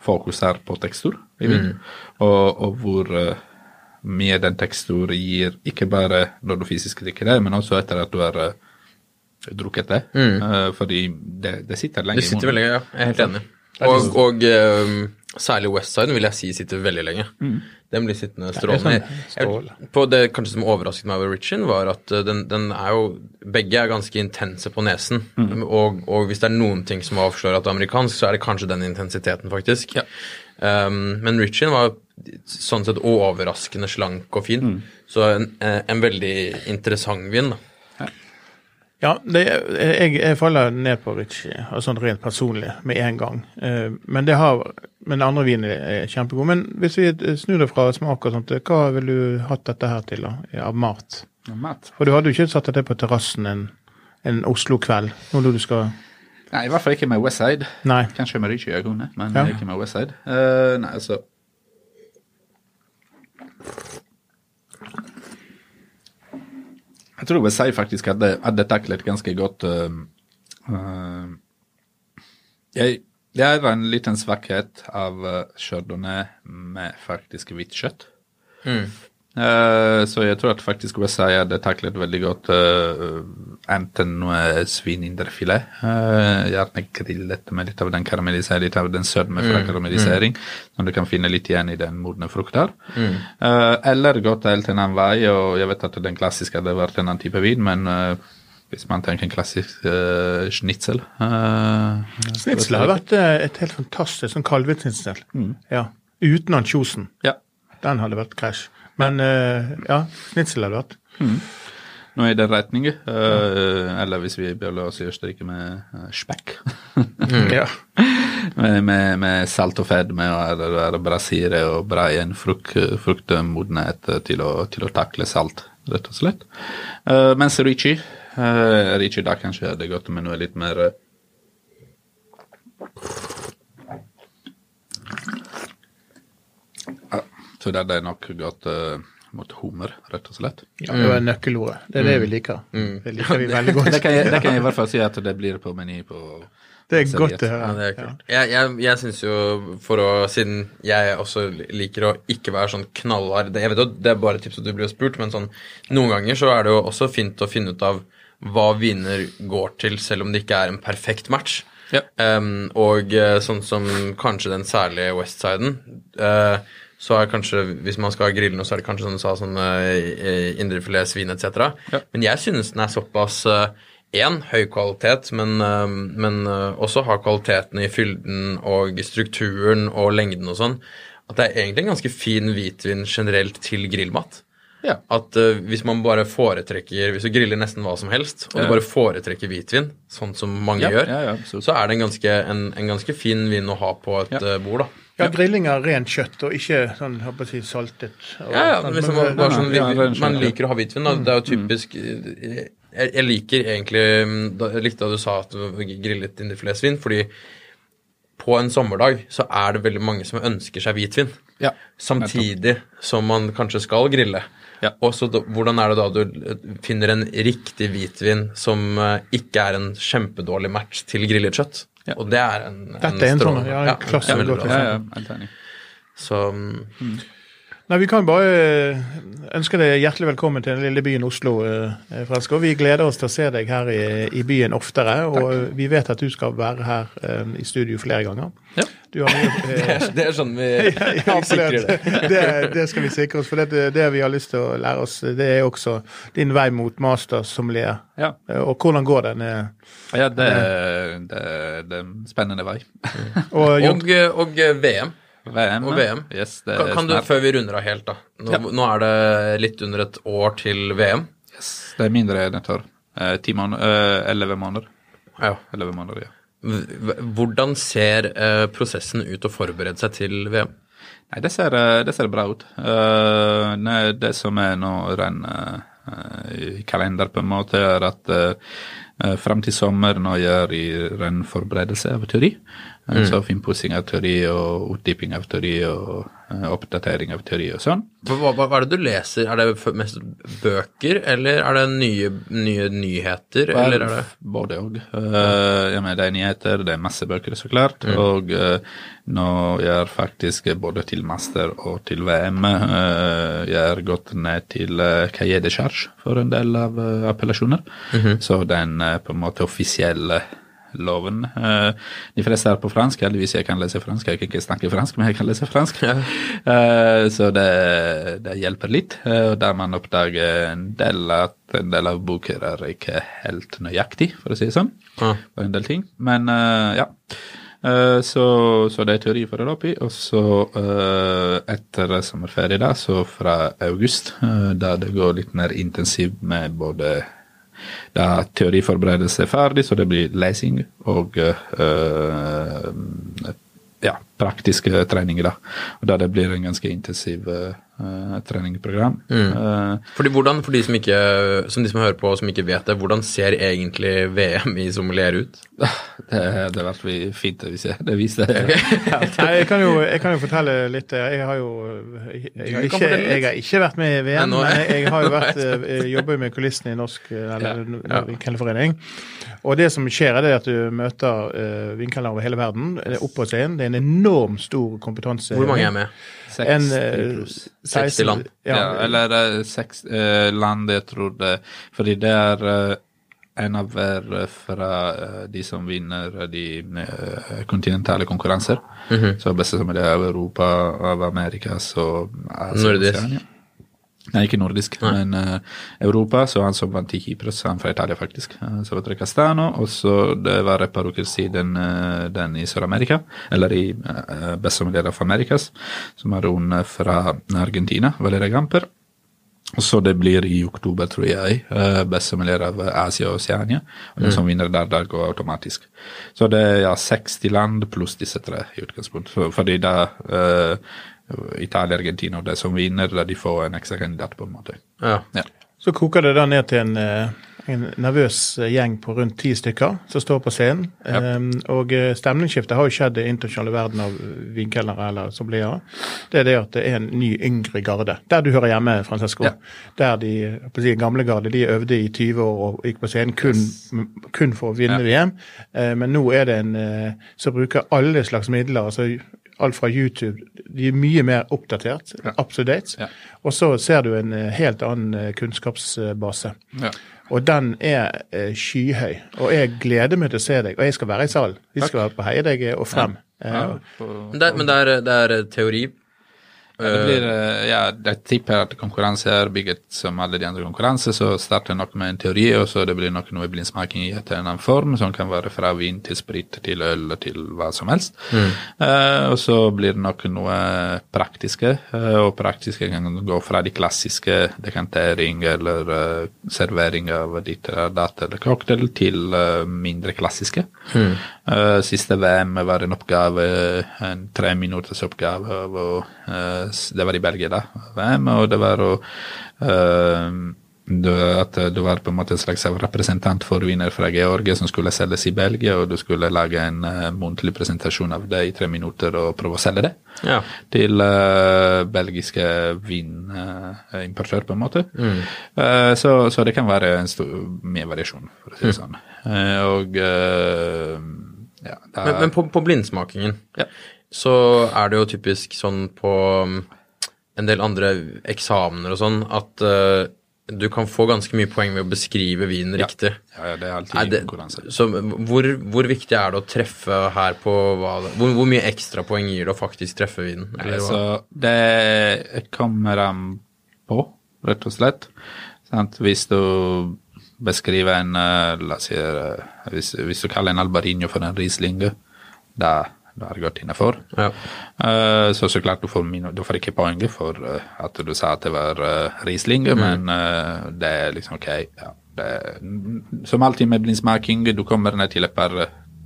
fokus er på tekstur i vin, mm. og, og, hvor uh, mye den tekstur gir, ikke bare når du fysisk drikker det, men også etter at du har uh, drukket det. Mm. Uh, fordi det, det, sitter lenge det sitter veldig lenge, Veldig, ja. Jeg er helt enig. Og, og um, særlig Westside vil jeg si sitter veldig lenge. Mm. Den blir sittende strålende. Sånn på det kanskje som overrasket meg over Richin, var at den, den, er jo Begge er ganske intense på nesen. Mm. Og, og, hvis det er noen ting som avslører at det er amerikansk, så er det kanskje den intensiteten, faktisk. Ja. Um, men Richin var sånn sett overraskende slank og fin. Mm. Så en, en, veldig interessant vin. da. Ja, det, jeg, jeg faller ned på Ritchie, altså sånn rent personlig, med en gang. Eh, Men det har, men andre viner er kjempegode. Men hvis vi snur det fra smak og sånt, hva ville du hatt dette her til da, av mat? Ja, Mat. For du hadde jo ikke satt dette på terrassen en, en Oslo-kveld, når du skal Nei, i hvert fall ikke med Westside. Nei. Kanskje med Ritchie i øynene, men Ja. ikke med Westside. Uh, nei, altså Jeg tror USA faktisk hadde, hadde taklet ganske godt uh, uh, jeg, Det er en liten svakhet av uh, chardonnay med faktisk hvitt kjøtt. Eh, så jeg tror at faktisk USA hadde taklet veldig godt uh, enten noe svinindrefilet, uh, gjerne grillet med litt av den karamellisering, litt av den sødme fra karamellisering, som du kan finne litt igjen i den modne frukter. Uh, eller gått helt en annen vei, og jeg vet at den klassiske hadde vært en annen type vin, men uh, hvis man tenker en klassisk uh, schnitzel uh, Schnitzel har vært eh, et helt fantastisk sånn kalvesnitsel. Ja. Uten ansjosen. Ja. Den hadde vært krasj. Men eh, ja, snitsel hadde vært. Nå er det retning. eh, eller hvis vi beholder oss i Østerrike med eh, spekk. Ja. med, med, med salt og fedme der brasire og bra igjen frukt, fruktmodenhet til å, til å takle salt, rett og slett. Uh, mens Ricci uh, Ricci da kanskje hadde gått med noe litt mer eh, Ja, Så det hadde nok at eh, mot hummer, rett og slett. ja, det var nøkkelordet. Det er det vi liker. Det liker vi veldig godt. Det kan, jeg, det kan jeg i hvert fall si at det blir på meny på Det er godt å Ja, det er kult. Jeg, jeg, jeg syns jo, for å Siden jeg også liker å ikke være sånn knallhard det- Jeg vet jo det er bare tips at du blir spurt, men sånn noen ganger så er det jo også fint å finne ut av hva viner går til, selv om det ikke er en perfekt match. Ja. Um, og eh, sånn som kanskje den særlige westsiden, uh, så er kanskje, hvis man skal grille noe, så er det kanskje sånn du sa, sånn uh, indrefilet, svin etc. Ja. Men jeg synes den er såpass Én, høy kvalitet, men, uh, men eh, også har kvaliteten i fylden og strukturen og lengden og sånn. At det er egentlig en ganske fin hvitvin generelt til grillmat. Ja. At eh, hvis man bare foretrekker Hvis du griller nesten hva som helst, og du bare foretrekker hvitvin, sånn som mange Ja, gjør, ja, ja, så er det en ganske, en, en ganske fin vin å ha på et eh, bord, da. Ja, grilling av rent kjøtt, og ikke sånn, jeg håper å si, saltet. Og, Ja, ja, men liksom, men- bare sånn, ja, er en man liker å ha hvitvin. Da. Det er jo typisk Jeg, jeg liker egentlig da, Jeg likte da du sa at du grillet indrefiletsvin, fordi på en sommerdag så er det veldig mange som ønsker seg hvitvin. Ja. Samtidig som man kanskje skal grille. Ja. Og så Hvordan er det da du eh, finner en riktig hvitvin som eh, ikke er en kjempedårlig match til grillet kjøtt? Ja. Og det er en, Dette er en sånn, ja, en klassisk Ja. Ja, ja, enig. Så mm, Nei, Vi kan bare eh, ønske deg hjertelig velkommen til den lille byen Oslo, eh, vi gleder oss til å se deg her i, i byen oftere. Og vi vet at du skal være her um, i studio flere ganger. Ja. Du har mye, det, eh, er, det er sånn vi, ja, vi sikrer det. det, det, det skal vi sikre oss. For det, det vi har lyst til å lære oss, det er også din vei mot master sommelier. Ja. Eh, Og hvordan går den? eh, Ja, det, det, det er en spennende vei. Og, Og, eh, og eh, VM. VM. Og VM. Yes, det Kan, kan du, før vi runder av helt, da Nå, Ja. nå er det litt under et år til VM. Yes, det er mindre enn et år. Eh, eh, elleve måneder. Ja. Elleve måneder, ja. Hvordan ser eh, prosessen ut å forberede seg til VM? Nei, det ser, eh, det ser bra ut. Uh, nei, det som er nå ren uh, kalender, på en måte, er at uh, fram til sommer nå gjør jeg ren forberedelse av teori. Eh, Så finpussing av teori og utdyping av teori og eh, oppdatering av teori og sånn. Hva, hva, hva er det du leser? Er det mest bøker, eller er det nye, nye nyheter? Eller er det Både òg. Uh, ja, det er nyheter, det er masse bøker, så klart. Og uh, nå gjør faktisk både til master og til VM uh, Jeg har gått ned til uh, cahier de charge for en del av eh, appellasjoner. Så den på en måte offisielle loven. Eh, de fleste er på fransk. Heldigvis jeg kan lese fransk. Jeg kan ikke snakke fransk, men jeg kan lese fransk. Eh, så det, det hjelper litt. eh, der man oppdager en del at en del av boker er ikke helt nøyaktig, for å si det sånn. Ja. En del ting. Men ja. Så, så det er teori foreløpig. Og så etter sommerferie, da, så fra august, da det går litt mer intensivt med både da teoriforberedelse er ferdig, så det blir lesing og eh, ja, praktiske treninger. da. Og da det blir en ganske intensiv uh, treningsprogram. Uh, Fordi hvordan, For de som, ikke, som de som hører på og som ikke vet det, hvordan ser egentlig VM i sommelier ut? det er vært fint det vi ser, det viser det. Nei, jeg, kan jo, jeg kan jo fortelle litt. Jeg har jo jeg har, ikke, jeg har ikke vært med i VM, Nei, men jeg har jo vært, eh, jobber med kulissene i Norsk eh, eller Ja. Vinkelforening. Og det som skjer, er det at du møter uh, vinkelere over hele verden. Det er. Det er en enormt stor kompetanse. Hvor mange er med? 60 En, eh, pluss. 60 land. Ja, Ja, eller eh, seks uh, land, jeg tror det. Fordi det er uh, en av hver eh, fra uh, de som vinner de eh, kontinentale konkurranser. Så beste som er det av Europa, av Amerikas og Asia. Nordisk. Nei, ikke nordisk, men uh, Europa. Så han som vant i Kypros, han fra Italia, faktisk. Uh, så var det Castano, og så det var et par uker siden uh, den i Sør-Amerika, eller i uh, Bestemor av Amerikas, som er hun eh, fra Argentina, Valeria Gamper. Og så det blir i oktober, tror jeg, uh, bestemor av Asia og Oceania. Og den som vinner der, der går automatisk. Så det er ja, 60 land pluss disse tre i utgangspunktet. Fordi da Italia, Argentina og de som vinner, de får en ekstra kandidat, på en måte. Ja. Ja. Så koker det da ned til en, eh, en nervøs eh, gjeng på rundt ti stykker som står på scenen. Um, og eh, stemningsskiftet har jo skjedd i internasjonale verden av vinkelnere eller sommeliere. Det er det at det er en ny, yngre garde. Der du hører hjemme, Francesco. Ja. Der de på si, gamle garde de øvde i 20 år og gikk på scenen kun, kun for å vinne VM. Uh, men nå er det en uh, som bruker alle slags midler. altså Alt fra YouTube. De er mye mer oppdatert. Up to date. Ja. Og så ser du en eh, helt annen eh, kunnskapsbase. Ja. Og den er eh, skyhøy. Og jeg gleder meg til å se deg. Og jeg skal være i salen. Vi skal være på heie deg og frem. Eh, Men det, men det er, det er teori. Det blir, eh, ja, jeg tipper at konkurranse er bygget som alle de andre konkurranser, så starter nok med en teori, og så det blir nok noe blindsmaking i et eller annet form, som kan være fra vin til sprit til øl til hva som helst. Eh, og så blir det nok noe praktiske, uh, og praktiske kan gå fra de klassiske dekantering eller uh, servering av ditt datt eller cocktail til eh, mindre klassiske. Eh, siste VM var en oppgave, en tre minutters oppgave av å eh, Det var i Belgia, da, VM, og det var å du, at du var på en måte en slags representant for vinner fra Georgia som skulle selges i Belgia, og du skulle lage en uh, muntlig presentasjon av det i tre minutter og prøve å selge det Ja. til uh, belgiske vinimportør, på en måte. Eh, så, så det kan være en stor, mye variasjon, for å si det sånn. Eh, og eh, ja, da, Men, men på, på blindsmakingen Ja. Så er det jo typisk sånn på um, en del andre eksamener og sånn at uh, du kan få ganske mye poeng ved å beskrive vinen riktig. ja, ja, det er alltid Er det, så hvor, hvor viktig er det å treffe her på hva det, hvor, hvor mye ekstrapoeng gir det å faktisk treffe vinen? Eller hva? Så det kommer an på, rett og slett. Sant? Hvis du beskriver en eh, La oss si eh, hvis, hvis du kaller en albarinho for en rislinge, da, da er det godt innafor. Ja. Uh, så så klart du får, du får ikke poeng for eh, at du sa at det var uh, Riesling, men uh, det er liksom ok. Ja, det, som alltid med blindsmaking, du kommer ned til et par,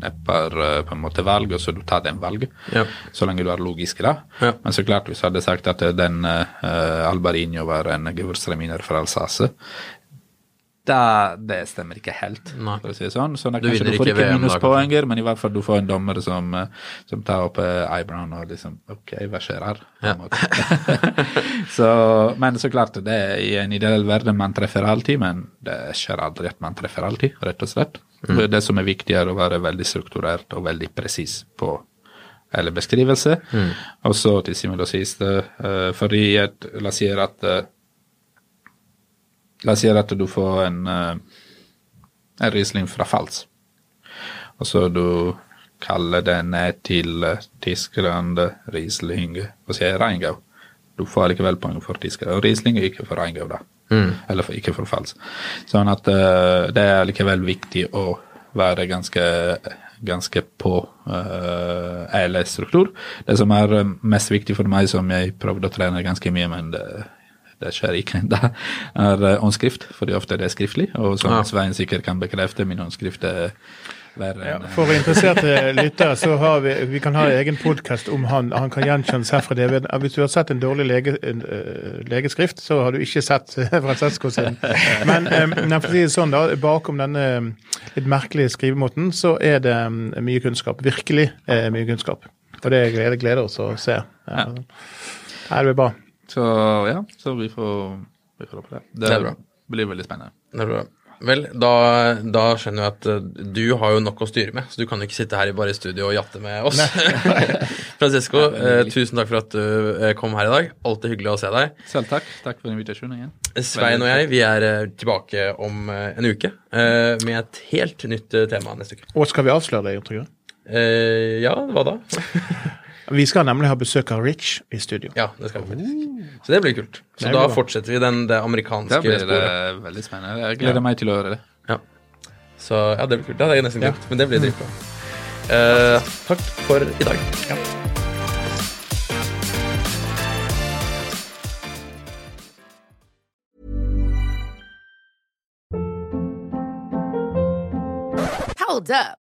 et par eh, på en måte valg, og så du tar den valget. Ja. Så lenge du er logisk da. Ja. Men så klart, hvis du hadde sagt at eh, den uh, Albarinho var en gewurztraminer fra Alsace, da, det stemmer ikke helt, for å si det sånn. Så da Du du får ikke minuspoenger, men i hvert fall du får en dommer som, eh, som tar opp eh, eyebrowen og liksom Ok, hva skjer her? Ja. så, men så klart, det er i en ideell verden man treffer alltid, men det skjer aldri at man treffer alltid, rett og slett. Det som er viktig, er å være veldig strukturert og veldig presis på eller beskrivelse. Og så til syvende og sist, eh, fordi la oss si at La oss si at du får en, eh, en Riesling fra Fals, og så du kaller den til eh, Tyskland, Riesling og sier Reingau. Du får likevel poeng for Tyskland. Og Riesling er ikke for Reingau, da. Eller for, ikke for Fals. Sånn at uh, det er likevel viktig å være ganske ganske på uh, ærlig struktur. Det som er mest viktig for meg, som jeg prøvde å trene ganske mye, men det, det skjer ikke. Det er eh, håndskrift, fordi ofte det er skriftlig. Og som Ja. Svein sikkert kan bekrefte, min håndskrift er verre Ja, for interesserte lyttere så har vi vi kan ha en egen podkast om han. Han kan gjenkjennes her fra DVD. Hvis du har sett en dårlig lege, en, eh, legeskrift, så har du ikke sett eh, Francesco sin. Men, um, for å si det sånn, da, bakom denne eh, litt merkelige skrivemåten, så er det mm, mye kunnskap. Virkelig eh, mye kunnskap. Og det gleder, gleder oss å se. Ja. Her blir bra. Så ja, så vi får, vi får håpe det. Det, Det er bra. blir veldig spennende. Det er bra. Vel, da, da skjønner jeg at eh, du har jo nok å styre med, så du kan jo ikke sitte her i bare i studio og jatte med oss. Francesco, eh, tusen takk for at du eh, kom her i dag. Alltid hyggelig å se deg. Selv takk. Takk for invitasjonen igjen. Svein og jeg vi er eh, tilbake om en uke eh, med et helt nytt tema neste uke. Og skal vi avsløre det, Jon Trygve? Eh, ja, hva da? Vi skal nemlig ha besøk av Rich i studio. Ja, det skal vi faktisk. Så det blir kult. Så da bra. fortsetter vi den, det Det blir sporet. veldig spennende. Jeg gleder meg til å høre det. Ja. Så ja, det blir kult. Det hadde jeg nesten glemt, men det blir dritbra. Uh, takk for i dag. Hold up.